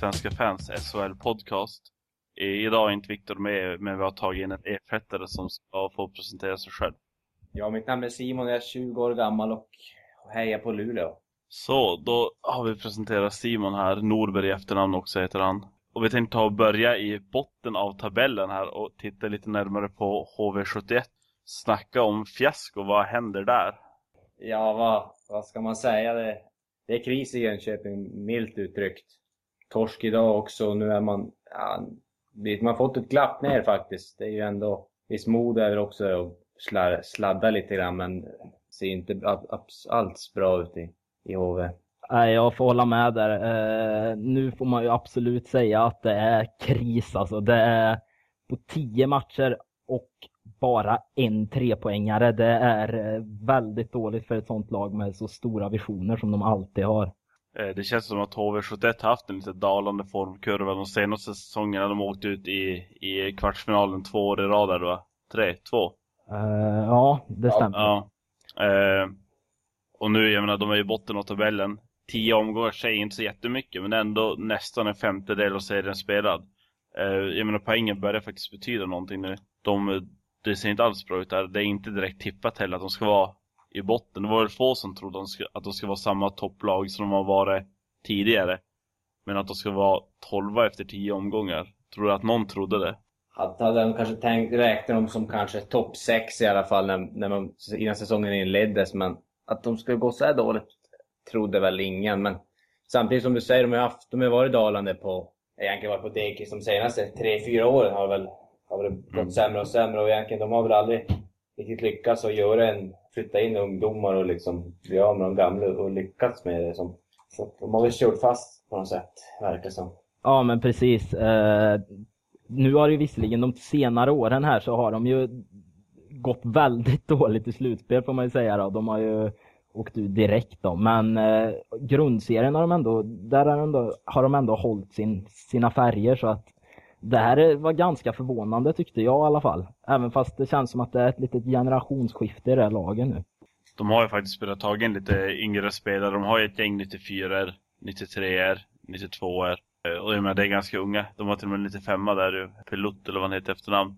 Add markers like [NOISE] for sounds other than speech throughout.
Svenska fans SHL podcast. Idag är inte Viktor med, men vi har tagit in en ersättare som ska få presentera sig själv. Ja, mitt namn är Simon, jag är 20 år gammal och hejar på Luleå. Så, då har vi presenterat Simon här, Norberg i efternamn också heter han. Och vi tänkte ta och börja i botten av tabellen här och titta lite närmare på HV71. Snacka om fiasko, vad händer där? Ja, vad, vad ska man säga? Det, det är kris i Jönköping, milt uttryckt. Torsk idag också, nu är man... Ja, man har fått ett glapp ner faktiskt. Det är ju ändå... Visst, mod är också och sladda lite grann, men ser inte alls bra ut i, i HV. Nej, jag får hålla med där. Eh, nu får man ju absolut säga att det är kris alltså. Det är på tio matcher och bara en trepoängare. Det är eh, väldigt dåligt för ett sånt lag med så stora visioner som de alltid har. Eh, det känns som att HV71 haft en lite dalande formkurva de senaste säsongerna. De åkte ut i, i kvartsfinalen två år i rad va? Tre? Två? Uh, ja, det stämmer. Ja. Uh, och nu, jag menar, de är i botten av tabellen. Tio omgångar säger inte så jättemycket, men ändå nästan en femtedel av serien spelad. Uh, jag menar, poängen börjar faktiskt betyda någonting nu. De, det ser inte alls bra ut där. Det är inte direkt tippat heller att de ska vara i botten. Det var väl få som trodde att de ska vara samma topplag som de har varit tidigare. Men att de ska vara tolva efter tio omgångar. Tror du att någon trodde det? Hade de kanske tänkt, räknat dem som kanske topp 6 i alla fall när, när man, innan säsongen inleddes. Men att de skulle gå så här dåligt trodde väl ingen. Men samtidigt som du säger, de har, haft, de har varit dalande på, egentligen varit på dekis de senaste 3-4 åren. Har väl har det gått mm. sämre och sämre och egentligen de har väl aldrig riktigt lyckats att göra en, flytta in ungdomar och liksom bli av med de gamla och lyckats med det. Som, så de har väl kört fast på något sätt, verkar det som. Ja men precis. Eh, nu har det ju visserligen de senare åren här så har de ju gått väldigt [LAUGHS] dåligt i slutspel får man ju säga då. De har ju åkt ut direkt då. Men eh, grundserien har de ändå, där har de ändå, har de ändå hållit sin, sina färger så att det här var ganska förvånande tyckte jag i alla fall. Även fast det känns som att det är ett litet generationsskifte i det här laget nu. De har ju faktiskt börjat ta in lite yngre spelare. De har ju ett gäng 94 93 92 er Och jag menar, det är ganska unga. De har till och med 95 där, eh, Pilot eller vad han heter efternamn.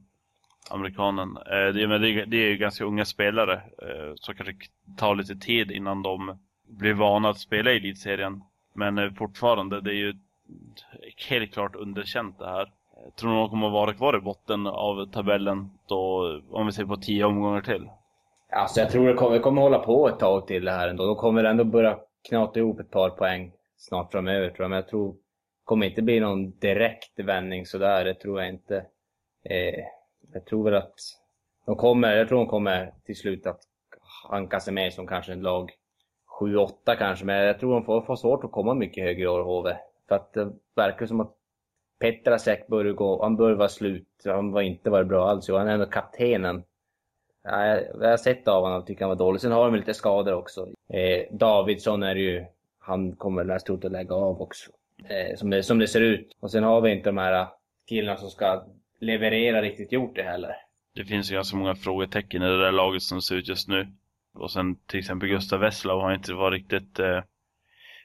Amerikanen. Eh, det, det, är ju ganska unga spelare. Eh, som så kanske tar lite tid innan de blir vana att spela i elitserien. Men fortfarande, det är ju helt klart underkänt det här. Tror du de kommer att vara kvar i botten av tabellen då, om vi ser på tio omgångar till? Alltså jag tror det kommer, det kommer hålla på ett tag till det här ändå. De kommer ändå börja knata ihop ett par poäng snart framöver tror jag. Men jag tror det kommer inte bli någon direkt vändning sådär. Det tror jag inte. Eh, jag tror väl att de kommer, jag tror de kommer till slut att hanka sig med som kanske en lag 7-8 kanske. Men jag tror de får, får svårt att komma mycket högre i år, HV. För att det verkar som att Petrasek börjar gå, han bör vara slut. Han var inte varit bra alls. Han är ändå kaptenen. Jag, jag har sett av honom och tycker han var dålig. Sen har de lite skador också. Eh, Davidsson är ju, han kommer väl troligt att lägga av också. Eh, som, det, som det ser ut. Och sen har vi inte de här eh, killarna som ska leverera riktigt gjort det heller. Det finns ju ganska många frågetecken i det där laget som ser ut just nu. Och sen till exempel Gustav Wesslau har inte varit riktigt eh,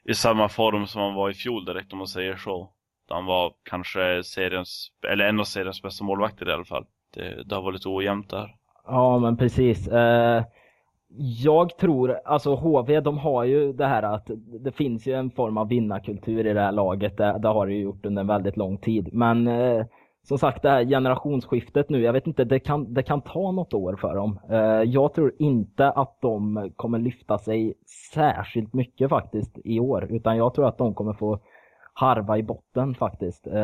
i samma form som han var i fjol direkt om man säger så. Han var kanske seriens, eller en av seriens bästa målvakter i alla fall. Det, det har varit lite ojämnt där. Ja, men precis. Eh, jag tror, alltså HV, de har ju det här att det finns ju en form av vinnarkultur i det här laget. Det, det har det ju gjort under en väldigt lång tid. Men eh, som sagt, det här generationsskiftet nu, jag vet inte, det kan, det kan ta något år för dem. Eh, jag tror inte att de kommer lyfta sig särskilt mycket faktiskt i år, utan jag tror att de kommer få harva i botten faktiskt. Eh,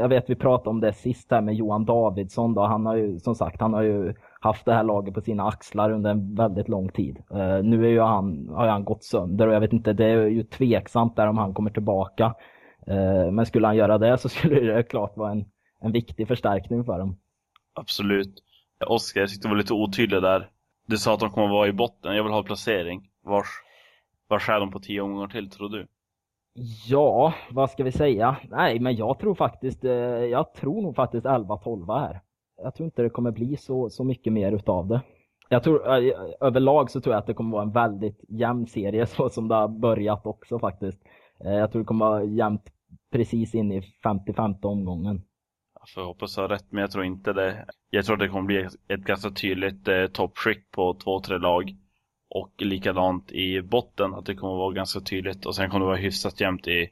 jag vet vi pratade om det sist här med Johan Davidsson då. Han har ju som sagt, han har ju haft det här laget på sina axlar under en väldigt lång tid. Eh, nu är ju han, har han gått sönder och jag vet inte, det är ju tveksamt där om han kommer tillbaka. Eh, men skulle han göra det så [LAUGHS] skulle det klart vara en, en viktig förstärkning för dem. Absolut. Oskar, jag tyckte du var lite otydlig där. Du sa att de kommer vara i botten. Jag vill ha placering. Vars, vars är de på tio omgångar till, tror du? Ja, vad ska vi säga? Nej, men jag tror faktiskt, eh, jag tror nog faktiskt 11-12 här. Jag tror inte det kommer bli så, så mycket mer utav det. Jag tror eh, överlag så tror jag att det kommer vara en väldigt jämn serie [LAUGHS] så som det har börjat också faktiskt. Eh, jag tror det kommer vara jämnt precis in i 55 omgången. Jag får hoppas jag har rätt, men jag tror inte det. Jag tror det kommer bli ett ganska tydligt eh, toppskick på två, tre lag. Och likadant i botten, att det kommer vara ganska tydligt. Och sen kommer det vara hyfsat jämnt i,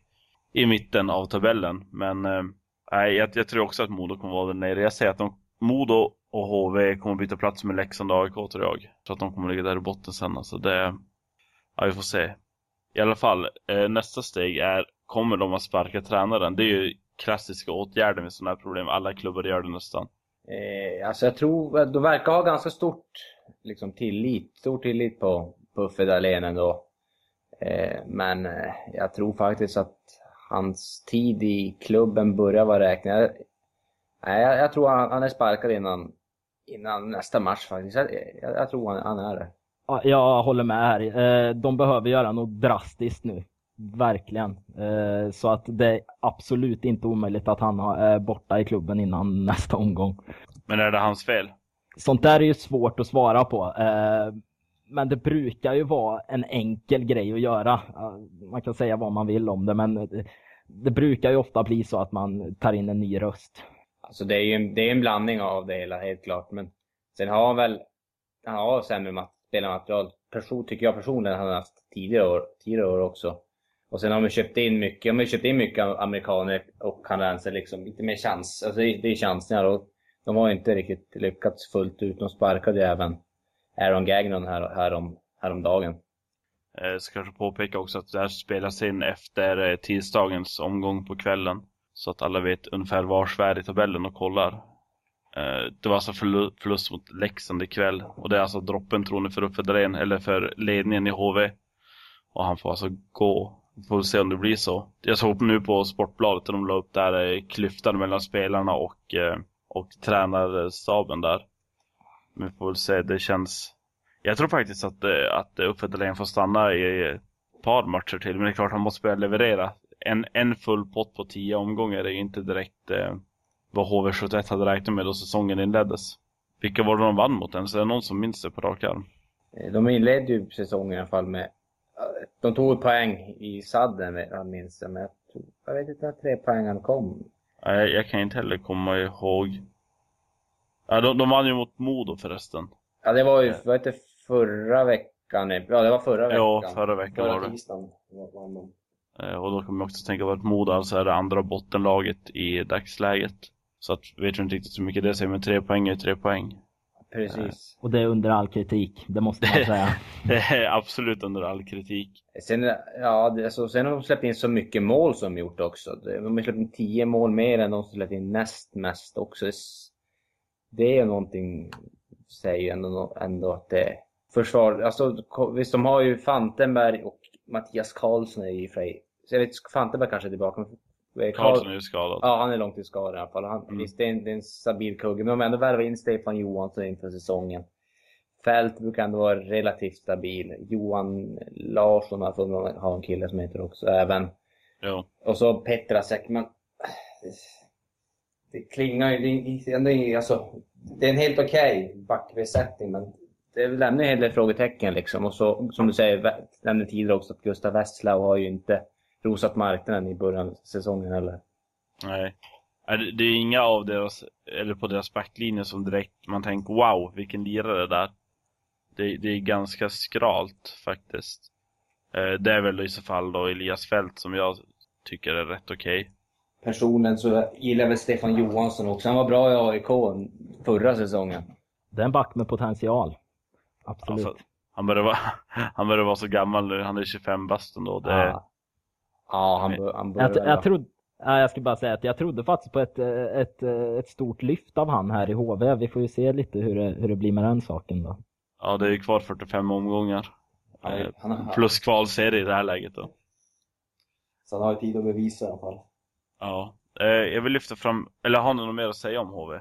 i mitten av tabellen. Men eh, jag, jag tror också att Modo kommer vara där nere. Jag säger att de, Modo och HV kommer byta plats med Leksand och AIK tror jag. Så att de kommer ligga där i botten sen. Alltså det, ja vi får se. I alla fall, eh, nästa steg är, kommer de att sparka tränaren? Det är ju klassiska åtgärder med sådana här problem. Alla klubbar gör det nästan. Eh, alltså jag tror, de verkar ha ganska stort liksom, tillit, stor tillit på, på Uffe Dahlén ändå. Eh, men eh, jag tror faktiskt att hans tid i klubben börjar vara räknad. Nej, jag, jag, tror han, han är sparkad innan, innan nästa match faktiskt. Jag, jag, jag tror han, han, är det. Ja, jag håller med här. Eh, de behöver göra något drastiskt nu. Verkligen. Eh, så att det är absolut inte omöjligt att han är borta i klubben innan [LAUGHS] nästa omgång. Men är det hans fel? Sånt där är ju svårt att svara på. Eh, men det brukar ju vara en enkel grej att göra. Eh, man kan säga vad man vill om det, men det brukar ju ofta bli så att man tar in en ny röst. Alltså det är ju en, det är en blandning av det hela, helt klart. Men sen har han väl, han har sämre spelarmaterial, person, tycker jag personligen, han har haft tidigare år, tidigare år också. Och sen har man köpt in mycket, man köpt in mycket amerikaner och kanadensare liksom, lite mer chans. Alltså det är chansningar och de har inte riktigt lyckats fullt ut. De sparkade ju även Aaron Gagnon här, härom, häromdagen. Jag eh, ska kanske påpeka också att det här spelas in efter eh, tisdagens omgång på kvällen. Så att alla vet ungefär var Sverige i tabellen och kollar. Eh, det var alltså förlust mot Leksand ikväll. Och det är alltså droppen tror ni för Uffe eller för ledningen i HV. Och han får alltså gå vi får se om det blir så. Jag såg nu på Sportbladet där de la upp där klyftan mellan spelarna och, eh, och tränarstaben där. Men vi får väl se, det känns... Jag tror faktiskt att, eh, att Uffe får stanna i ett par matcher till, men det är klart han måste börja leverera. En, en full pott på tio omgångar är ju inte direkt eh, vad HV71 hade räknat med då säsongen inleddes. Vilka var det de vann mot ens? Är det någon som minns det på rak arm? Eh, de inledde ju säsongen i alla fall med eh, de tog poäng i sadden, jag minns det, men jag, tror, jag vet inte när tre poängen kom. Nej, jag kan inte heller komma ihåg. Ja, de, de vann ju mot Modo förresten. Ja, det var ju, var inte förra veckan? Ja, det var förra veckan. Ja, förra veckan förra var det. Tisdagen, eh, Och då kan man också tänka på att Modo alltså är det andra bottenlaget i dagsläget. Så att, vet inte riktigt hur mycket det säger, men tre poäng är tre poäng. Precis. Och det är under all kritik, det måste man säga. [LAUGHS] det är absolut under all kritik. Sen, ja, alltså, sen har de släppt in så mycket mål som de gjort också. De har släppt in tio mål mer än de som släppt in näst mest också. Det är någonting, säger ändå, ändå att det försvar. Alltså, visst, de har ju Fantenberg och Mattias Karlsson är i och för sig. Jag vet, Fantenberg kanske är tillbaka, Karlsson är ju skadad. Ja, han är långtidsskadad i alla fall. Han, mm. Visst, det är, en, det är en stabil kugge, men de har ändå värvat in Stefan Johansson inför säsongen. Fält brukar ändå vara relativt stabil. Johan Larsson har har en kille som heter också, även. Ja. Och så Petrasek, men... Det klingar ju, det, det, alltså, det är en helt okej okay backbesättning, men det lämnar en hel del frågetecken liksom. Och så, som du säger, nämnde tidigare också att Gustav Westlau har ju inte rosat marknaden i början av säsongen heller. Nej. Det är inga av deras, eller på deras backlinje som direkt man tänker wow, vilken lirare där. Det, det är ganska skralt faktiskt. Eh, det är väl i så fall då Elias Fält som jag tycker är rätt okej. Okay. Personligen så gillar jag väl Stefan Johansson också. Han var bra i AIK förra säsongen. Det är en back med potential. Absolut. Ja, han, börjar vara, [LAUGHS] han börjar vara så gammal nu. Han är 25 bast ändå. Det, ja. Ja, han, bör, han började jag, jag, trodde, jag ska bara säga att jag trodde faktiskt på ett, ett, ett stort lyft av han här i HV. Vi får ju se lite hur det, hur det blir med den saken då. Ja, det är ju kvar 45 omgångar. Ja, har... Plus kvalserie i det här läget då. Så han har ju tid att bevisa i alla fall. Ja. Eh, jag vill lyfta fram, eller har ni något mer att säga om HV?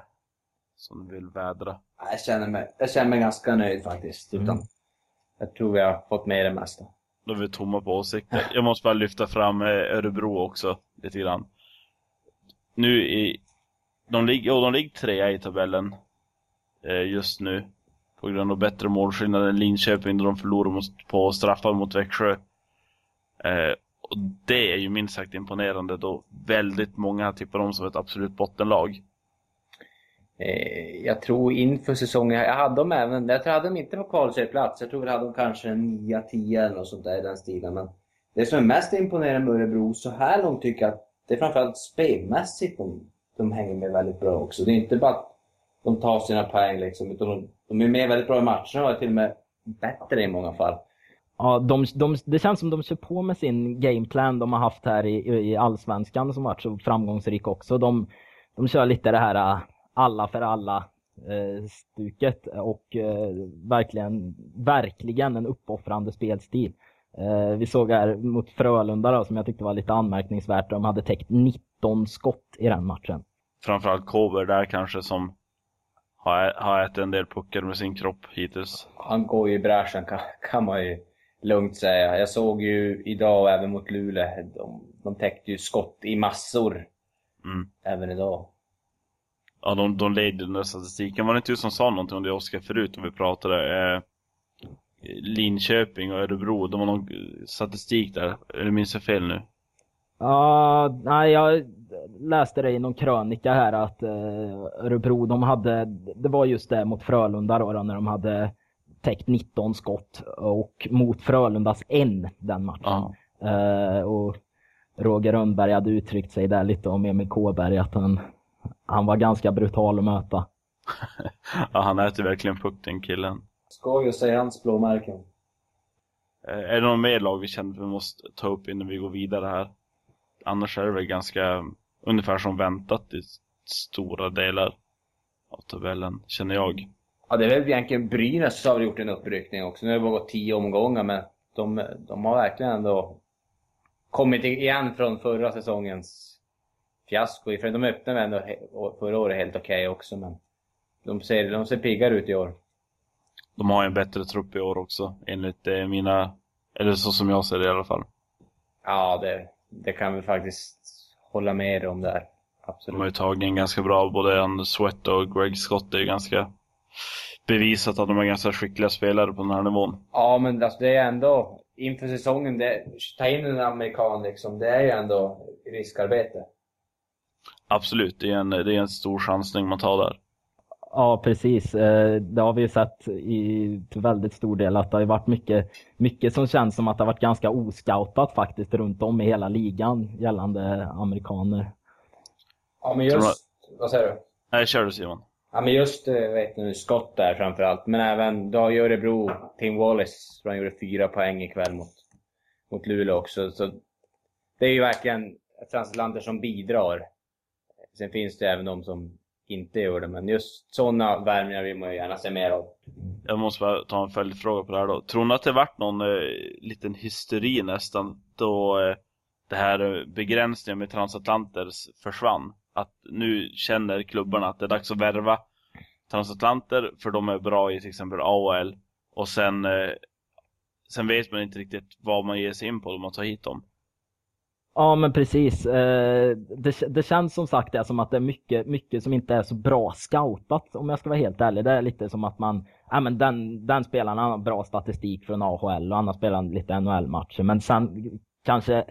Som du vill vädra? Jag känner mig, jag känner mig ganska nöjd faktiskt. Mm. Utan jag tror vi har fått med det mesta. Då är vi tomma på åsikter. Jag måste bara lyfta fram eh, Örebro också lite grann. Nu i... De ligger, oh, de ligger trea i tabellen eh, just nu. På grund av bättre målskillnad än Linköping då de förlorar på straffar mot Växjö. Eh, Och det är ju minst sagt imponerande då väldigt många tippar dem som ett absolut bottenlag. Eh, jag tror inför säsongen, jag hade dem även, jag tror jag hade dem inte på kvalserieplats. Jag tror vi hade dem kanske en 9-10 eller något sånt där i den stilen. Men det som är mest imponerande med Örebro så här långt tycker jag att det är framförallt spelmässigt de, de hänger med väldigt bra också. Det är inte bara att de tar sina poäng liksom, utan de, de är med väldigt bra i matcherna och till och med bättre i många fall. Ja, de, de, det känns som de kör på med sin gameplan de har haft här i, i allsvenskan som varit så framgångsrik också. De, de kör lite det här alla för alla eh, stuket och eh, verkligen, verkligen en uppoffrande spelstil. Eh, vi såg här mot Frölunda då, som jag tyckte var lite anmärkningsvärt. De hade täckt 19 skott i den matchen. Framförallt Kover där kanske som har, har ätit en del puckar med sin kropp hittills. Han går ju i bräschen kan, kan man ju lugnt säga. Jag såg ju idag även mot Luleå, de, de täckte ju skott i massor. Mm. Även idag. Ja, de, de leder den där statistiken. Var det inte du som sa någonting om det Oskar förut om vi pratade? Eh, Linköping och Örebro, de har någon statistik där. Eller minns jag fel nu? Ja, uh, nej jag läste det i någon krönika här att uh, Örebro, de hade, det var just det mot Frölunda då, då när de hade täckt 19 skott och mot Frölundas en den matchen. Uh, och Roger Rönnberg hade uttryckt sig där lite om Emil Kåberg att han, han var ganska brutal att möta. [LAUGHS] ja, han äter verkligen puck den killen. Skoj att säga hans blåmärken. Eh, är det någon mer lag vi känner att vi måste ta upp innan vi går vidare här? Annars är det väl ganska ungefär som väntat i stora delar av tabellen, känner jag. Ja, det är väl egentligen Brynäs som har gjort en uppryckning också. Nu har det bara gått tio omgångar, men de, de har verkligen ändå kommit igen från förra säsongens fiasko. De öppnade ändå förra året helt okej okay också, men de ser, de ser piggare ut i år. De har en bättre trupp i år också, enligt eh, mina, eller så som jag ser det i alla fall. Ja, det, det kan vi faktiskt hålla med om där. Absolut. De har ju tagit en ganska bra, både Anders Sweat och Greg Scott är ju ganska bevisat att de är ganska skickliga spelare på den här nivån. Ja, men alltså det är ändå, inför säsongen, det, ta in en amerikan liksom, det är ju ändå riskarbete. Absolut, det är en, det är en stor chansning man tar där. Ja, precis. Eh, det har vi ju sett i väldigt stor del att det har varit mycket, mycket som känns som att det har varit ganska oscoutat faktiskt runt om i hela ligan gällande amerikaner. Ja, men just... Vad säger du? Nej, kör du Simon. Ja, men just eh, vet nu, skott där framförallt. Men även, ju Örebro, Tim Wallace, han gjorde fyra poäng ikväll mot, mot Luleå också. Så det är ju verkligen transatlanter som bidrar. Sen finns det även de som inte gör det. Men just sådana värvningar vill man ju gärna se mer av. Jag måste bara ta en följdfråga på det här då. Tror ni att det varit någon eh, liten hysteri nästan då eh, det här eh, begränsningen med transatlanters försvann? Att nu känner klubbarna att det är dags att värva transatlanter för de är bra i till exempel AHL. Och sen, eh, sen vet man inte riktigt vad man ger sig in på om man tar hit dem. Ja men precis. Eh, det, det känns som sagt det som att det är mycket, mycket som inte är så bra scoutat om jag ska vara helt ärlig. Det är lite som att man, ja men den, den spelaren har bra statistik från AHL och han har spelat lite NHL-matcher. Men sen kanske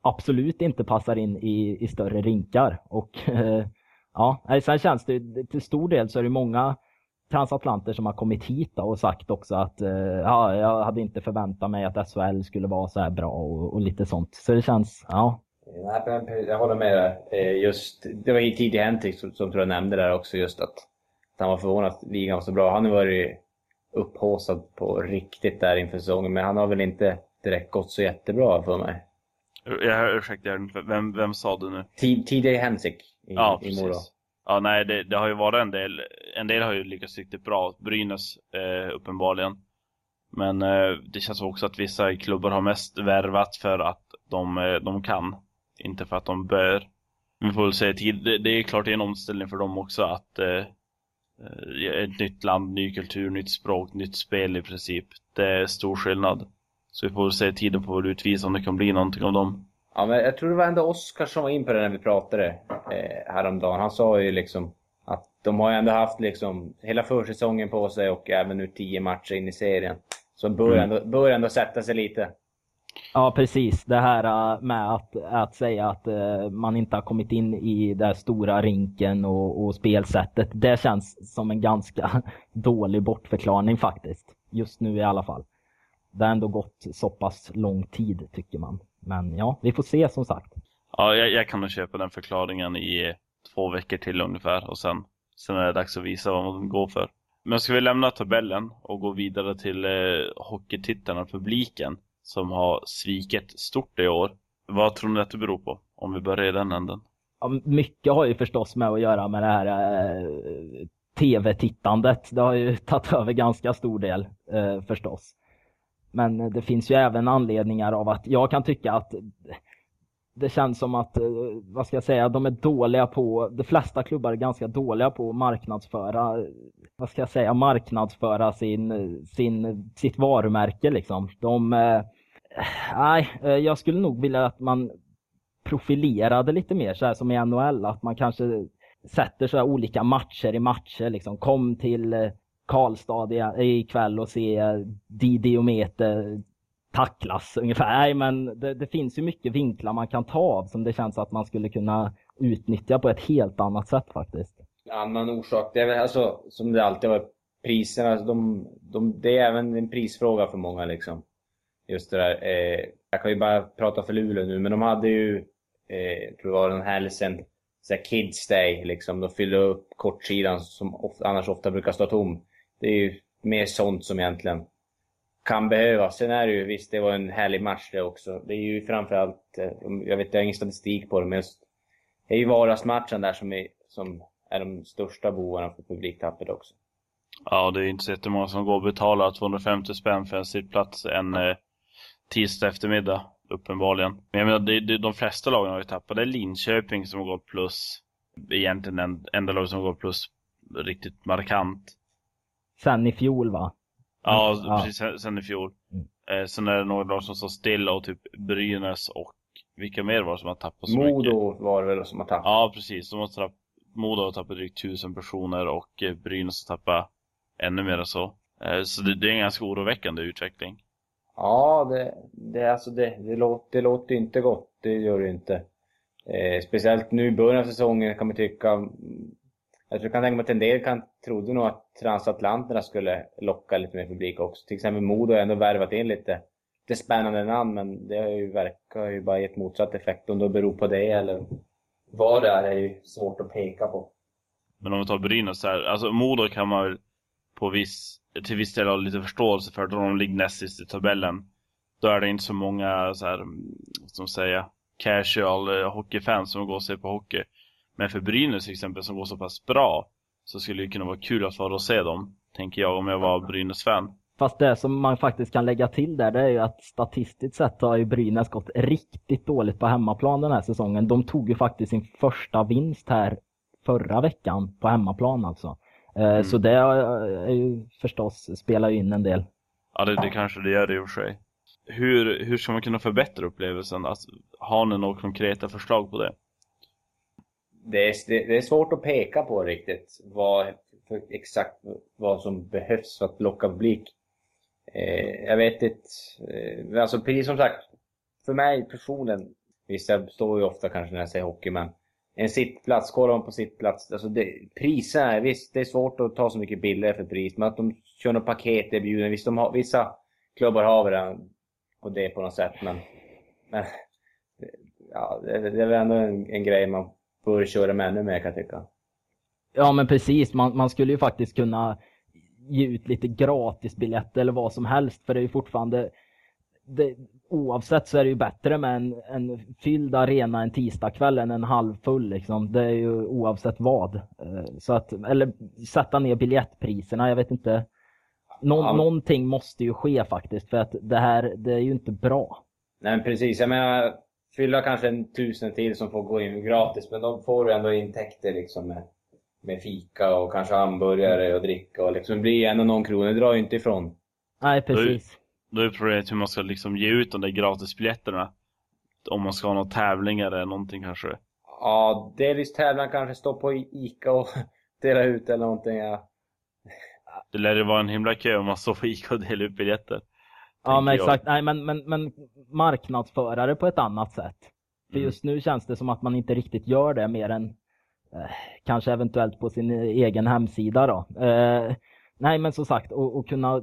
absolut inte passar in i, i större rinkar. Och [LAUGHS] eh, ja, sen känns det till stor del så är det många transatlanter som har kommit hit och sagt också att uh, ja, jag hade inte förväntat mig att SHL skulle vara så här bra och, och lite sånt. Så det känns, ja. Jag håller med där. Eh, just, det var tidig Henrik som, som tror jag nämnde där också just att, att han var förvånad att ligan var så bra. Han har varit upphåsad på riktigt där inför säsongen men han har väl inte direkt gått så jättebra för mig. Jag, ursäkta, vem, vem sa du nu? TJ Henrik i, ja, i Mora. Ja, nej, det, det, har ju varit en del. En del har ju lyckats riktigt bra. Brynäs eh, uppenbarligen. Men eh, det känns också att vissa klubbar har mest värvat för att de, eh, de kan. Inte för att de bör. Vi får väl säga tid. Det, det är klart en omställning för dem också att eh, eh, ett nytt land, ny kultur, nytt språk, nytt spel i princip. Det är stor skillnad. Så vi får väl se tiden får väl utvisa om det kan bli någonting av dem. Ja, men jag tror det var ändå Oskar som var in på det när vi pratade eh, häromdagen. Han sa ju liksom att de har ju ändå haft liksom hela försäsongen på sig och även nu tio matcher in i serien. Så bör, mm. ändå, bör ändå sätta sig lite. Ja, precis. Det här äh, med att, att säga att äh, man inte har kommit in i den stora rinken och, och spelsättet. Det känns som en ganska [LAUGHS] dålig bortförklaring faktiskt. Just nu i alla fall. Det har ändå gått så pass lång tid tycker man. Men ja, vi får se som sagt. Ja, jag, jag kan nog köpa den förklaringen i två veckor till ungefär och sen, sen är det dags att visa vad man går för. Men ska vi lämna tabellen och gå vidare till eh, hockeytittarna, publiken som har svikit stort i år. Vad tror ni att det beror på? Om vi börjar i den änden. Ja, mycket har ju förstås med att göra med det här eh, tv-tittandet. Det har ju tagit över ganska stor del eh, förstås. Men eh, det finns ju även anledningar av att jag kan tycka att det känns som att, eh, vad ska jag säga, de är dåliga på, de flesta klubbar är ganska dåliga på att marknadsföra, vad ska jag säga, marknadsföra sin, sin, sitt varumärke liksom. De, eh, nej, jag skulle nog vilja att man profilerade lite mer så här som i NHL, att man kanske sätter så här olika matcher i matcher liksom. Kom till Karlstad ikväll och se Didiometer tacklas ungefär. Nej, men det, det, finns ju mycket vinklar man kan ta av som det känns att man skulle kunna utnyttja på ett helt annat sätt faktiskt. Annan orsak, det är väl alltså som det alltid varit, priserna, alltså, de, de, det är även en prisfråga för många liksom. Just det där. Eh, jag kan ju bara prata för Luleå nu, men de hade ju, eh, tror det var den helgen, Kids Day liksom. De fyllde upp kortsidan som of, annars ofta brukar stå tom. Det är ju mer sånt som egentligen kan behövas. Sen är det ju, visst det var en härlig match det också. Det är ju framförallt, eh, jag vet jag har ingen statistik på det, men det är ju vardagsmatchen där som är, som är de största bovarna för publiktappet också. Ja, det är inte så jättemånga som går och betalar 250 spänn för en sittplats en eh, tisdag eftermiddag, uppenbarligen. Men jag menar, det, det, de flesta lagen har ju tappat. Det är Linköping som har gått plus. Egentligen en, enda laget som har gått plus riktigt markant. Sen i fjol va? Ja, ja. precis sen i fjol. Mm. Eh, sen är det några lag som står stilla och typ Brynäs och vilka mer var det som har tappat så Modo mycket? var det väl som har tappat? Ja, precis. De har tappat, Modo har tappat drygt tusen personer och eh, Brynäs har tappat ännu mer än så. Eh, så det, det, är en ganska oroväckande utveckling. Ja, det, det, alltså det, det, låter, det låter inte gott. Det gör det inte. Eh, speciellt nu i början av säsongen kan man tycka jag tror jag kan tänka mig att en del kan, trodde nog att transatlanterna skulle locka lite mer publik också. Till exempel Modo har ändå värvat in lite, lite spännande namn, men det har ju, verkar ju bara gett motsatt effekt. Om det beror på det eller vad det är, är ju svårt att peka på. Men om vi tar Brynäs här, alltså Modo kan man väl på viss, till viss del ha lite förståelse för, då de ligger näst sist i tabellen. Då är det inte så många så här, mm, som säger casual eh, hockeyfans som går och ser på hockey. Men för Brynäs till exempel som går så pass bra så skulle det kunna vara kul att få se dem, tänker jag om jag var Brynäs-fan. Fast det som man faktiskt kan lägga till där det är ju att statistiskt sett har ju Brynäs gått riktigt dåligt på hemmaplan den här säsongen. De tog ju faktiskt sin första vinst här förra veckan på hemmaplan alltså. Eh, mm. Så det är ju förstås, spelar ju in en del. Ja, det, det kanske det gör det i och för sig. Hur, hur ska man kunna förbättra upplevelsen? Alltså, har ni några konkreta förslag på det? Det, är, det, är svårt att peka på riktigt vad, exakt vad som behövs för att locka publik. Eh, jag vet inte, eh, alltså precis som sagt, för mig personligen, visst jag står ju ofta kanske när jag säger hockey, men en sittplats, kollar man på sittplats, alltså det, priserna, visst det är svårt att ta så mycket bilder för pris, men att de kör något paket erbjuden, visst de har, vissa klubbar har väl på det på något sätt, men, men [LAUGHS] ja, det, det är väl ändå en, en grej man bör köra med ännu mer kan jag tycka. Ja men precis, man, man skulle ju faktiskt kunna ge ut lite gratisbiljetter eller vad som helst för det är ju fortfarande det, oavsett så är det ju bättre med en, en fylld arena en tisdagkväll än en halvfull liksom. Det är ju oavsett vad. Eh, så att, eller sätta ner biljettpriserna, jag vet inte. Nå ja. Någonting måste ju ske faktiskt för att det här, det är ju inte bra. Nej precis, jag menar fylla kanske en tusen till som får gå in gratis, men de får ändå intäkter liksom med, med fika och kanske hamburgare och dricka och liksom, det blir ändå någon krona, det drar ju inte ifrån. Nej, precis. Då är, då är problemet hur man ska liksom ge ut de där gratisbiljetterna. Om man ska ha några tävlingar eller någonting kanske. Ja, delvis tävlingar kanske, stå på Ica och [LAUGHS] dela ut eller någonting. Ja. Det lär ju vara en himla kö om man står på Ica och delar ut biljetter. Ja men jag. exakt, nej men, men, men marknadsföra det på ett annat sätt. För Mm. just nu känns det som att man inte riktigt gör det mer än eh, kanske eventuellt på sin egen hemsida då. Eh, nej men som sagt, och, kunna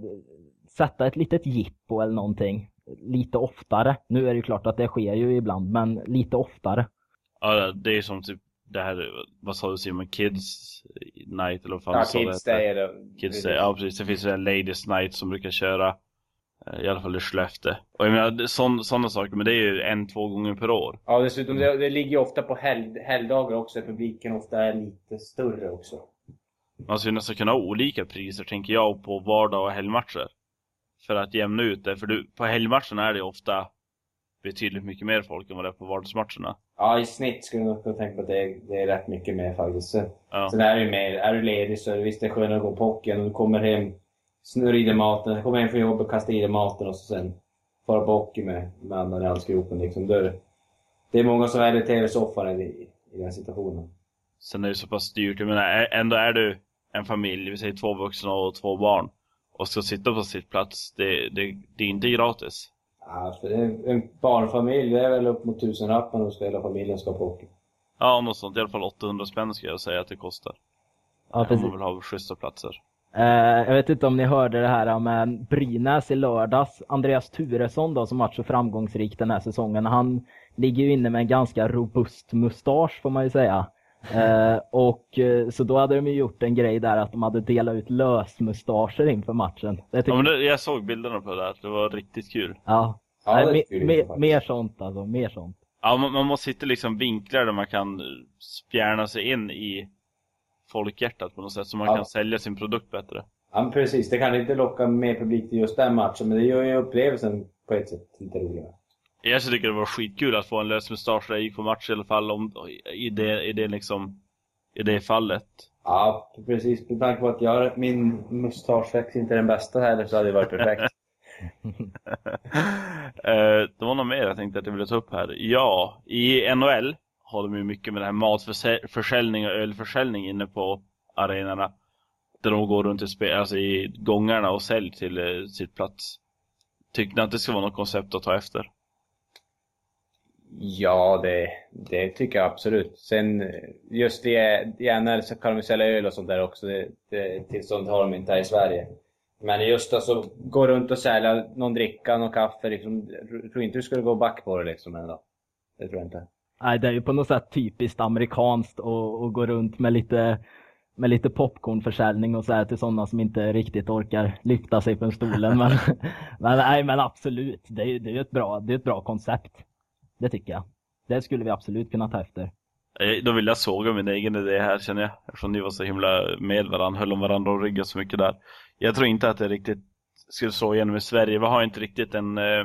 sätta ett litet jippo eller någonting lite oftare. Nu är det ju klart att det sker ju ibland, men lite oftare. Ja, det är som typ det här, vad sa du Simon? Kids Night eller vad fan Ja, sa Kids det? Day det. Kids Day, ja precis. Det finns ju en Ladies Night som brukar köra. Eh, I alla fall i Skellefteå. Och jag menar, sådana saker, men det är ju en, två gånger per år. Ja, dessutom det, det ligger ju ofta på helg, helgdagar också. Publiken ofta är lite större också. Man skulle nästan kunna ha olika priser, tänker jag, på vardag och helgmatcher. För att jämna ut det, för du, på helgmatcherna är det ofta betydligt mycket mer folk än vad det är på vardagsmatcherna. Ja, i snitt skulle jag nog tänka på att det är, det är rätt mycket mer faktiskt. Ja. sen är det ju mer, är du ledig så är det visst det är skönare att gå på hockeyn och du kommer hem, snurrar i dig maten, kommer hem från jobbet, kastar i dig maten och så sen fara hockey med, med andra i halsgropen liksom. Är det, det är många som väljer tv-soffan i, i den situationen. Sen är det så pass dyrt. Jag menar, ändå är du en familj, vi säger två vuxna och två barn. Och ska sitta på sitt plats, det, det, det är inte gratis. Ja, för en, en barnfamilj, det är väl upp mot tusen rappen och hela familjen ska på hockey. Ja, något sånt. I alla fall 800 spänn ska jag säga att det kostar. Ja, Om precis. man vill ha schyssta platser. Eh, jag vet inte om ni hörde det här med Brynäs i lördags. Andreas Turesson då som varit så framgångsrik den här säsongen. Han ligger ju inne med en ganska robust mustasch får man ju säga. Eh, och eh, så då hade de ju gjort en grej där att de hade delat ut lösmustascher inför matchen. Det tycker, Ja, men det, jag såg bilderna på det där. Det var riktigt kul. ja. Ja, Nej, det me, jag mer sånt alltså, mer sånt. Ja, man, man måste hitta liksom vinklar där man kan spjärna sig in i folkhjärtat på något sätt. Så man Ja. kan sälja sin produkt bättre. Ja, precis. Det kan inte locka mer publik till just den matchen, men det gör ju upplevelsen på ett sätt lite roligare. Jag tycker det var skitkul att få en lös mustasch där jag gick på match i alla fall. Om, i, det, I det liksom, i det fallet. Ja, precis. Med tanke på att jag min mustaschväxt inte är den bästa heller så hade det varit perfekt. [LAUGHS] [LAUGHS] Eh, det var något mer jag tänkte att jag ville ta upp här. Ja, i NHL har de ju mycket med det här matförsäljning och ölförsäljning inne på arenorna. Där de går runt i, spe, alltså i gångarna och säljer till eh, sitt plats. Tycker ni att det ska vara något koncept att ta efter? ja, det, det tycker jag absolut. Sen eh, just det, gärna så kan de sälja öl och sånt där också. Det, det, tillstånd har de inte här i Sverige. Men just alltså, gå runt och sälja någon dricka, någon kaffe. Liksom, jag tror inte du skulle gå back på det liksom ändå. Det tror jag inte. Nej, det är ju på något sätt typiskt amerikanskt att gå runt med lite, med lite popcornförsäljning och så här till sådana som inte riktigt orkar lyfta sig från stolen. [LAUGHS] Men, men, nej, men absolut, det är ju det är ett, bra, det är ett bra koncept. Det tycker jag. Det skulle vi absolut kunna ta efter. Eh, Då vill jag såga min egen idé här känner jag. Eftersom ni var så himla med varandra, höll om varandra och ryggen så mycket där. Jag tror inte att det riktigt skulle slå igenom i Sverige. Vi har inte riktigt den, eh,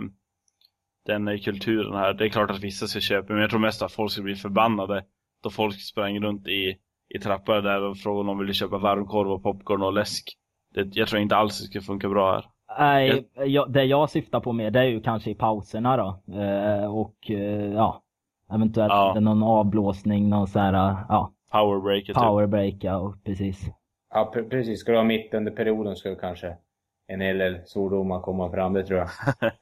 den eh, kulturen här. Det är klart att vissa ska köpa, men jag tror mest att folk ska bli förbannade. Då folk sprang runt i, i trappor där och frågade om de ville köpa varmkorv och popcorn och läsk. Det, jag tror inte alls det skulle funka bra här. Nej, jag, det jag syftar på mer det är ju kanske i pauserna då. Eh, och eh, ja, eventuellt Ja. någon avblåsning, någon så här, ja, Powerbreaker typ. powerbreak, ja, precis. Ja, pre- precis. Ska du ha mitt under perioden skulle kanske en hel del svordomar komma fram, det tror jag. [LAUGHS]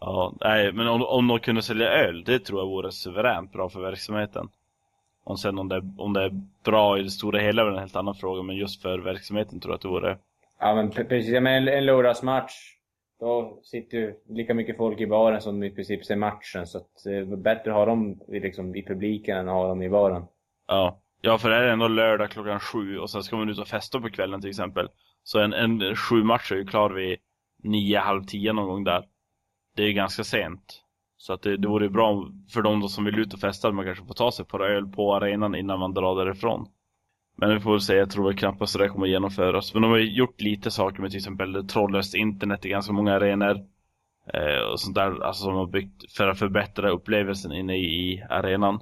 Ja, nej, men om, om de kunde sälja öl, det tror jag vore suveränt bra för verksamheten. Och sen om det, om det är bra i det stora hela är en helt annan fråga, men just för verksamheten tror jag att det vore... Ja, men pre- precis. Ja, men en, en lördagsmatch, då sitter ju lika mycket folk i baren som i princip ser matchen. Så att, det är bättre att ha dem i, liksom, i publiken än att ha dem i baren. Ja, ja för det är ändå lördag klockan sju och sen ska man ut och festa på kvällen till exempel. Så en, en sju match är ju klar vid nio, halv tio någon gång där. Det är ganska sent. Så att det, det vore bra för de som vill ut och festa att man kanske får ta sig på öl på arenan innan man drar därifrån. Men vi får väl säga, jag tror väl knappast att det kommer att genomföras. Men de har ju gjort lite saker med till exempel trådlöst internet i ganska många arenor. Eh, och sånt där, alltså som har byggt för att förbättra upplevelsen inne i, i arenan.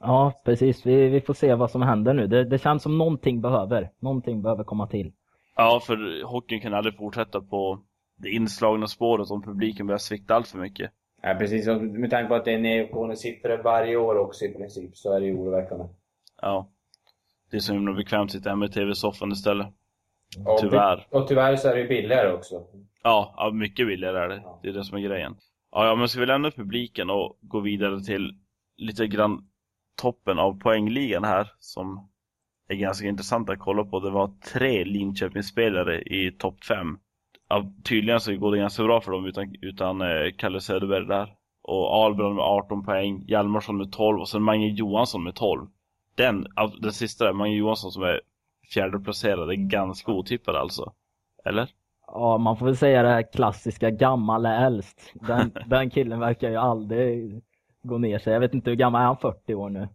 Ja, precis. Vi, vi får se vad som händer nu. Det, det känns som någonting behöver. Någonting behöver komma till. Ja, för hockeyn kan aldrig fortsätta på det inslagna spåret om publiken börjar svikta allt för mycket. Ja, precis. Och med tanke på att det är nedåtgående siffror varje år också i princip, så är det ju oroväckande. Ja. Det är så himla bekvämt att sitta hemma i tv-soffan istället. Tyvärr. Och tyvärr så är det billigare också. Ja, ja, mycket billigare är det. Det är det som är grejen. Ja, ja men ska vi lämna publiken och gå vidare till lite grann toppen av poängligan här som är ganska intressant att kolla på. Det var tre Linköpingsspelare i topp fem. Ja, tydligen så går det ganska bra för dem utan, utan eh, Kalle Söderberg där. Och Ahlbrand med 18 poäng, Hjalmarsson med 12 och sen Mange Johansson med 12. Den, den sista där, Mange Johansson som är fjärde placerad, är ganska otippad alltså. Eller? Ja, man får väl säga det här klassiska gammal är äldst. Den, [LAUGHS] den killen verkar ju aldrig gå ner sig. Jag vet inte hur gammal är han? 40 år nu?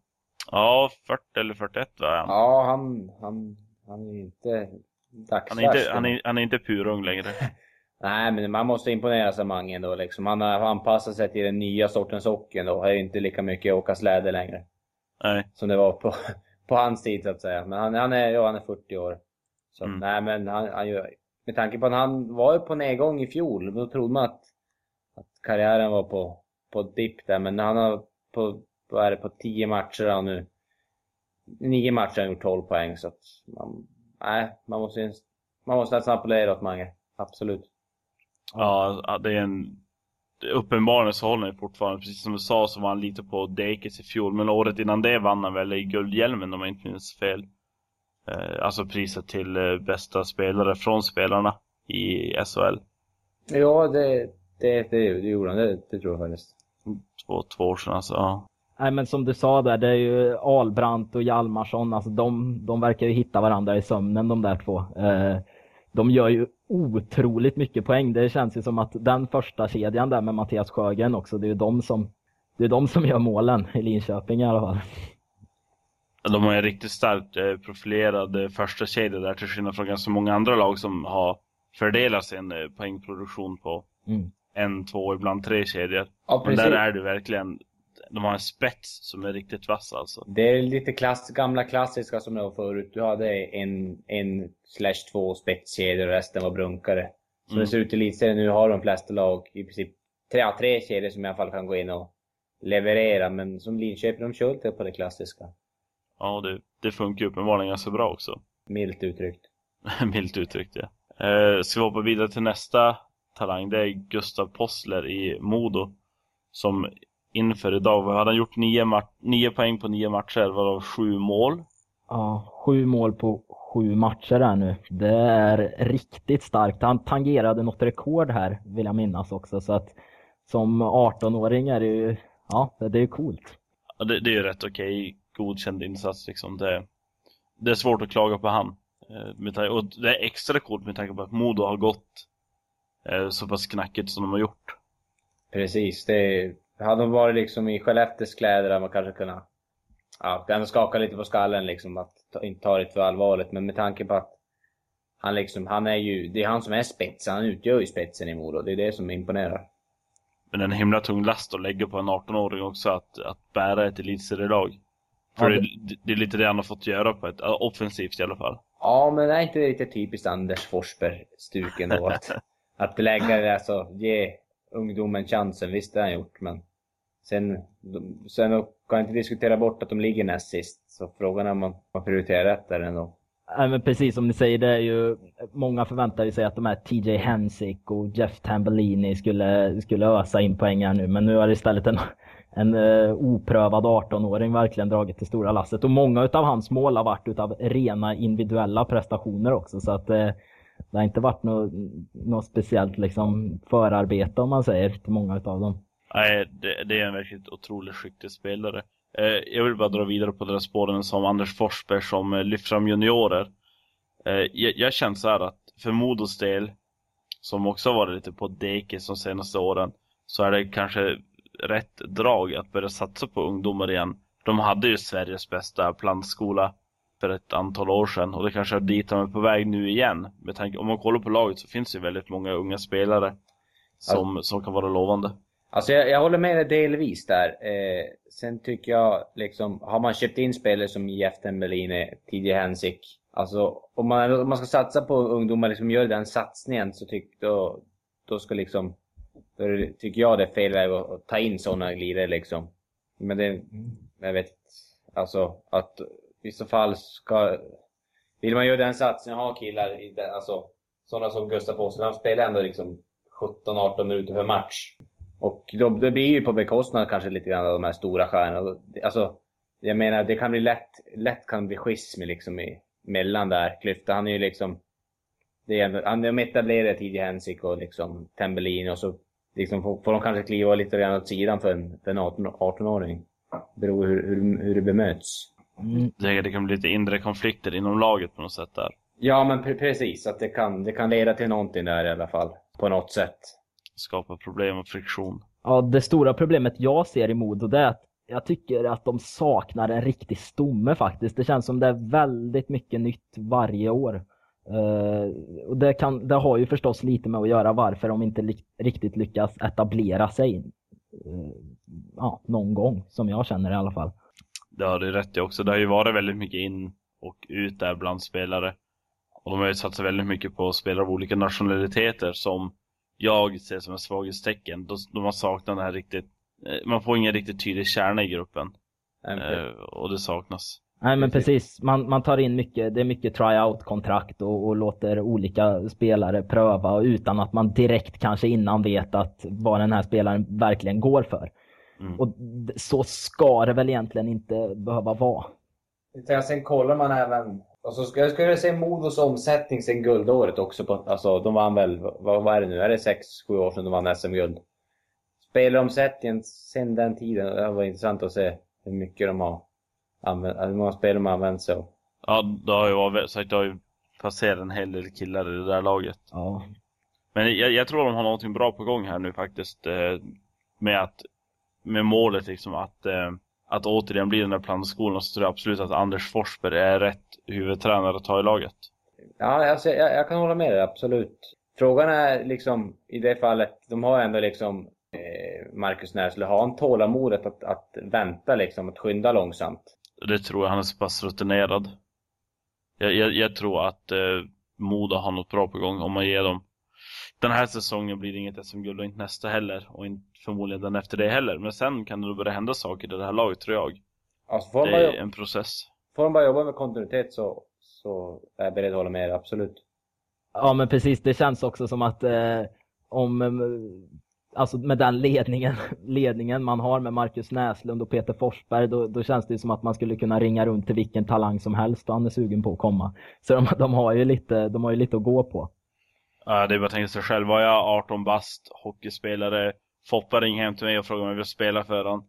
Ja, 40 eller 41 va? Ja, han, han, han är inte dagsfärsk. Han är inte, han är, han är inte purung längre. [LAUGHS] Nej, men man måste imponeras av Mange då liksom. Han har anpassat sig till den nya sortens hockeyn då. Det är inte lika mycket åka släde längre. Nej. Som det var på, [LAUGHS] på hans tid så att säga. Men han, han är, ja, han är 40 år. Så mm. nej, men han, han gör, med tanke på att han var på nedgång i fjol, då trodde man att, att karriären var på, på dipp där. Men han har på, vad är det, på 10 matcher han nu. 9 matcher har han gjort 12 poäng så att man, nej, man måste, man måste nästan applådera åt Mange. Absolut. Ja, det är en... Uppenbarligen så håller han fortfarande, precis som du sa så var han lite på dekis i fjol. Men året innan det vann han väl i Guldhjälmen om jag inte minns fel. Eh, alltså priset till eh, bästa spelare från spelarna i SHL. Ja, det, det, det, det gjorde han. Det, det tror jag faktiskt. Två, två år sedan alltså, ja. Nej men som du sa där, det är ju Albrandt och Hjalmarsson, alltså de, de verkar ju hitta varandra i sömnen de där två. Eh, de gör ju otroligt mycket poäng. Det känns ju som att den första kedjan där med Mattias Sjögren också, det är ju de som, det är de som gör målen i Linköping i alla fall. De har en riktigt starkt eh, profilerad eh, första kedja där till skillnad från ganska många andra lag som har fördelat sin poängproduktion på mm. en, två, ibland tre kedjor. Ja, Men där är det verkligen de har en spets som är riktigt vass alltså. Det är lite klass, gamla klassiska som det var förut. Du hade en, en slash två spetskedjor och resten var brunkare. Som mm. det ser ut i elitserien nu har de flesta lag i princip tre, tre kedjor som i alla fall kan gå in och leverera. Men som Linköping, de kör lite på det klassiska. Ja, det, det funkar uppenbarligen ganska bra också. Milt uttryckt. [LAUGHS] Milt uttryckt, ja. Eh, ska vi hoppa vidare till nästa talang. Det är Gustav Possler i Modo. Som inför idag, hade han gjort? Nio, nio poäng på nio matcher, varav sju mål. Ja, sju mål på sju matcher här nu. Det är riktigt starkt. Han tangerade något rekord här, vill jag minnas också. Så att som 18-åring är det ju, ja, det är coolt. Ja, det, det är ju rätt okej godkänd insats liksom. Det, det är svårt att klaga på han. Eh, och det är extra coolt med tanke på att Modo har gått eh, så pass knackigt som de har gjort. Precis, det hade de varit liksom i Skellefteås kläder hade man kanske kunnat ja, ändå skaka lite på skallen liksom. Att ta, inte ta det för allvarligt. Men med tanke på att han liksom, han är ju, det är han som är spetsen. Han utgör ju spetsen i Modo. Det är det som imponerar. Men en himla tung last att lägga på en 18-åring också att, att bära ett elitserielag. För ja, det, det, är lite det han har fått göra på ett offensivt i alla fall. Ja, men det är inte riktigt typiskt Anders Forsberg-stuken då. att, [LAUGHS] att lägga det, alltså ge ungdomen chansen. Visst, det har han gjort, men Sen, sen kan jag inte diskutera bort att de ligger näst sist. Så frågan är om man, man prioriterar rätt där ändå. Nej, men precis som ni säger, det är ju, många förväntar sig att de här TJ Hensick och Jeff Tambellini skulle, skulle ösa in poäng här nu. Men nu har istället en, en uh, oprövad 18-åring verkligen dragit det stora lasset. Och många av hans mål har varit utav rena individuella prestationer också. Så att uh, det har inte varit något, något speciellt liksom förarbete om man säger till många av dem. Nej, det, det, är en verkligt otroligt skicklig spelare. Eh, jag vill bara dra vidare på deras spåren som Anders Forsberg som eh, lyft fram juniorer. Eh, jag, jag känner så här att för Modos del, som också har varit lite på dekis de senaste åren, så är det kanske rätt drag att börja satsa på ungdomar igen. De hade ju Sveriges bästa plantskola för ett antal år sedan och det kanske är dit de är på väg nu igen. Med tanke, om man kollar på laget så finns det ju väldigt många unga spelare som, som kan vara lovande. Alltså jag, jag håller med dig delvis där. Eh, sen tycker jag liksom, har man köpt in spelare som Jeff Tembellini, TJ Hansik. Alltså om man, om man ska satsa på ungdomar, liksom gör den satsningen så tycker då, då ska liksom, då tycker jag det är fel väg att, att ta in sådana glidare liksom. Men det, jag vet alltså att i så fall ska vill man göra den satsningen ha killar, i det, alltså sådana som Gustav Åsson, han spelar ändå liksom 17-18 minuter per match. Och då, det blir ju på bekostnad kanske lite grann av de här stora stjärnorna. Alltså, jag menar, det kan bli lätt, lätt kan bli schism liksom i, mellan där. Klyfta, han är ju liksom... Det är ändå, han, de etablerade tidigare Hensik och liksom Tembellin och så liksom får, får de kanske kliva lite grann åt sidan för en, för en 18-åring. Beror hur, hur, hur det bemöts. Mm. Det kan bli lite inre konflikter inom laget på något sätt där. Ja, men pre precis. Att det kan, det kan leda till någonting där i alla fall. På något sätt. Skapa problem och friktion. Ja, det stora problemet jag ser i Modo det är att jag tycker att de saknar en riktig stomme faktiskt. Det känns som det är väldigt mycket nytt varje år. Uh, och det, kan, det har ju förstås lite med att göra varför de inte li riktigt lyckas etablera sig. Uh, ja, någon gång, som jag känner i alla fall. Det har du rätt i också. Det har ju varit väldigt mycket in och ut där bland spelare. Och de har ju satsat väldigt mycket på spelare av olika nationaliteter som jag ser som ett svaghetstecken. De, de har saknat det här riktigt, eh, man får ingen riktigt tydlig kärna i gruppen. Okay. och det saknas. Nej men precis, man, man tar in mycket, det är mycket tryout-kontrakt och, och, låter olika spelare pröva utan att man direkt kanske innan vet att vad den här spelaren verkligen går för. Mm. Och så ska det väl egentligen inte behöva vara. Sen kollar man även, och så ska, jag skulle se Modos omsättning sen guldåret också. På, alltså de vann väl, vad, vad är det nu, är det 6-7 år sedan de vann SM-guld? Spelaromsättningen sen den tiden, det var intressant att se hur mycket de har använt, hur många spelare de har använt sig av. Ja, det har ju varit, det har ju passerat en hel del killar i det där laget. Ja. Men jag, jag tror de har någonting bra på gång här nu faktiskt. Eh, med att, med målet liksom att, eh, att återigen bli den där plantskolan så tror jag absolut att Anders Forsberg är rätt huvudtränare att ta i laget. Ja, alltså, jag, jag kan hålla med dig, absolut. Frågan är liksom, i det fallet, de har ändå liksom eh, Marcus Näslund, har han tålamodet att, att vänta liksom, att skynda långsamt? Det tror jag, han är så pass rutinerad. Jag, jag, jag tror att eh, Moda har något bra på gång om man ger dem den här säsongen blir det inget SM-guld och inte nästa heller och inte förmodligen den efter det heller. Men sen kan det börja hända saker i det här laget tror jag. Alltså, det är en process. Får de bara jobba med kontinuitet så, så är jag beredd att hålla med er, absolut. Ja men precis, det känns också som att eh, om eh, alltså med den ledningen, [LAUGHS] ledningen man har med Marcus Näslund och Peter Forsberg, då, då känns det som att man skulle kunna ringa runt till vilken talang som helst och han är sugen på att komma. Så de, de, har, ju lite, de har ju lite att gå på. Ja, det är bara att tänka sig själv. Var jag 18 bast, hockeyspelare, Foppa ringer hem till mig och frågar om jag vill spela för honom.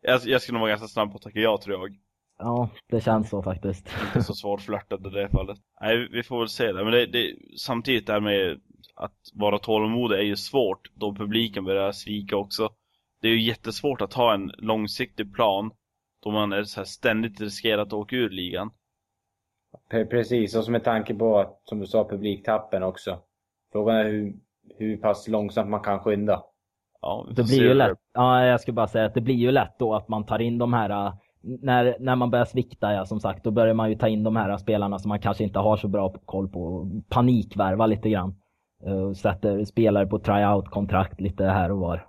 Jag, jag skulle nog vara ganska snabb på att tacka ja, tror jag. Ja, det känns så faktiskt. Inte så svårt flörtad i det fallet. Nej, vi får väl se det. Men det, det, samtidigt där med att vara tålmodig är ju svårt då publiken börjar svika också. Det är ju jättesvårt att ha en långsiktig plan då man är så här ständigt riskerar att åka ur ligan. Precis, och med tanke på att, som du sa, publiktappen också. Frågan är hur, hur pass långsamt man kan skynda. Ja, det blir ju lätt. Ja, jag skulle bara säga att det blir ju lätt då att man tar in de här när, när man börjar svikta, ja, som sagt, då börjar man ju ta in de här spelarna som man kanske inte har så bra koll på. Panikvärva lite grann. Uh, sätter spelare på tryout-kontrakt lite här och var.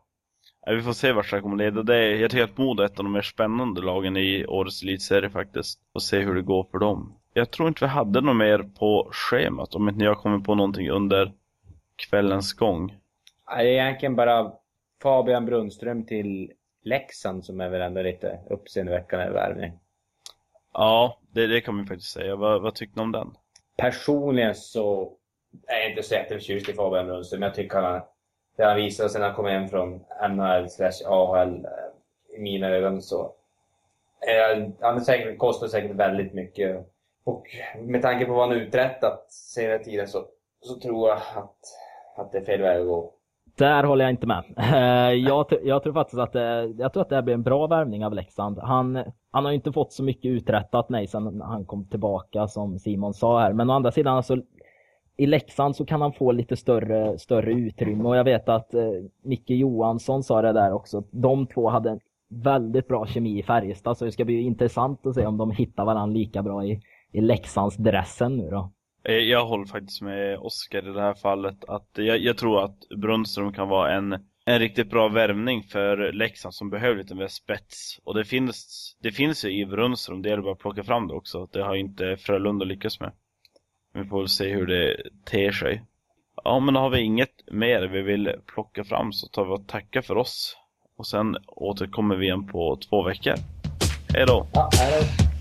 Ja, vi får se vart det kommer leda. Det är, jag tycker att Modo är ett av de mer spännande lagen i årets elitserie faktiskt. Och se hur det går för dem. Jag tror inte vi hade något mer på schemat om inte jag kommer på någonting under kvällens gång. Nej, det är egentligen bara Fabian Brunström till Leksand som är väl ändå lite uppseendeväckande värvning. Ja, det, det kan man faktiskt säga. Vad, vad tyckte ni om den? Personligen så är jag inte så jätteförtjust i Fabian Brunström. Jag tycker han, det han visat sen han kom hem från NHL slash AHL eh, i mina ögon så eh, han säkert, kostar säkert väldigt mycket. Och med tanke på vad han uträttat senare tiden så, så tror jag att, att det är fel väg att gå. Där håller jag inte med. [LAUGHS] Eh, jag, jag, tror faktiskt att det, jag tror att det här blir en bra värvning av Leksand. Han, han har inte fått så mycket uträttat nej sen han kom tillbaka som Simon sa här. Men å andra sidan alltså, i Leksand så kan han få lite större, större utrymme och jag vet att eh, Micke Johansson sa det där också. De två hade en väldigt bra kemi i Färjestad så det ska bli intressant att se om de hittar varandra lika bra i, i Leksandsdressen nu då. Eh, jag håller faktiskt med Oskar i det här fallet. Att jag, jag, tror att Brunström kan vara en en riktigt bra värvning för Leksand som behöver lite mer spets. Och det finns, det finns ju i Brunström, det är bara att plocka fram det också. Det har inte Frölunda lyckats med. Vi får väl se hur det ter sig. Ja, men har vi inget mer vi vill plocka fram så tar vi och tackar för oss. Och sen återkommer vi igen på två veckor. Hej då! Ja, hej då.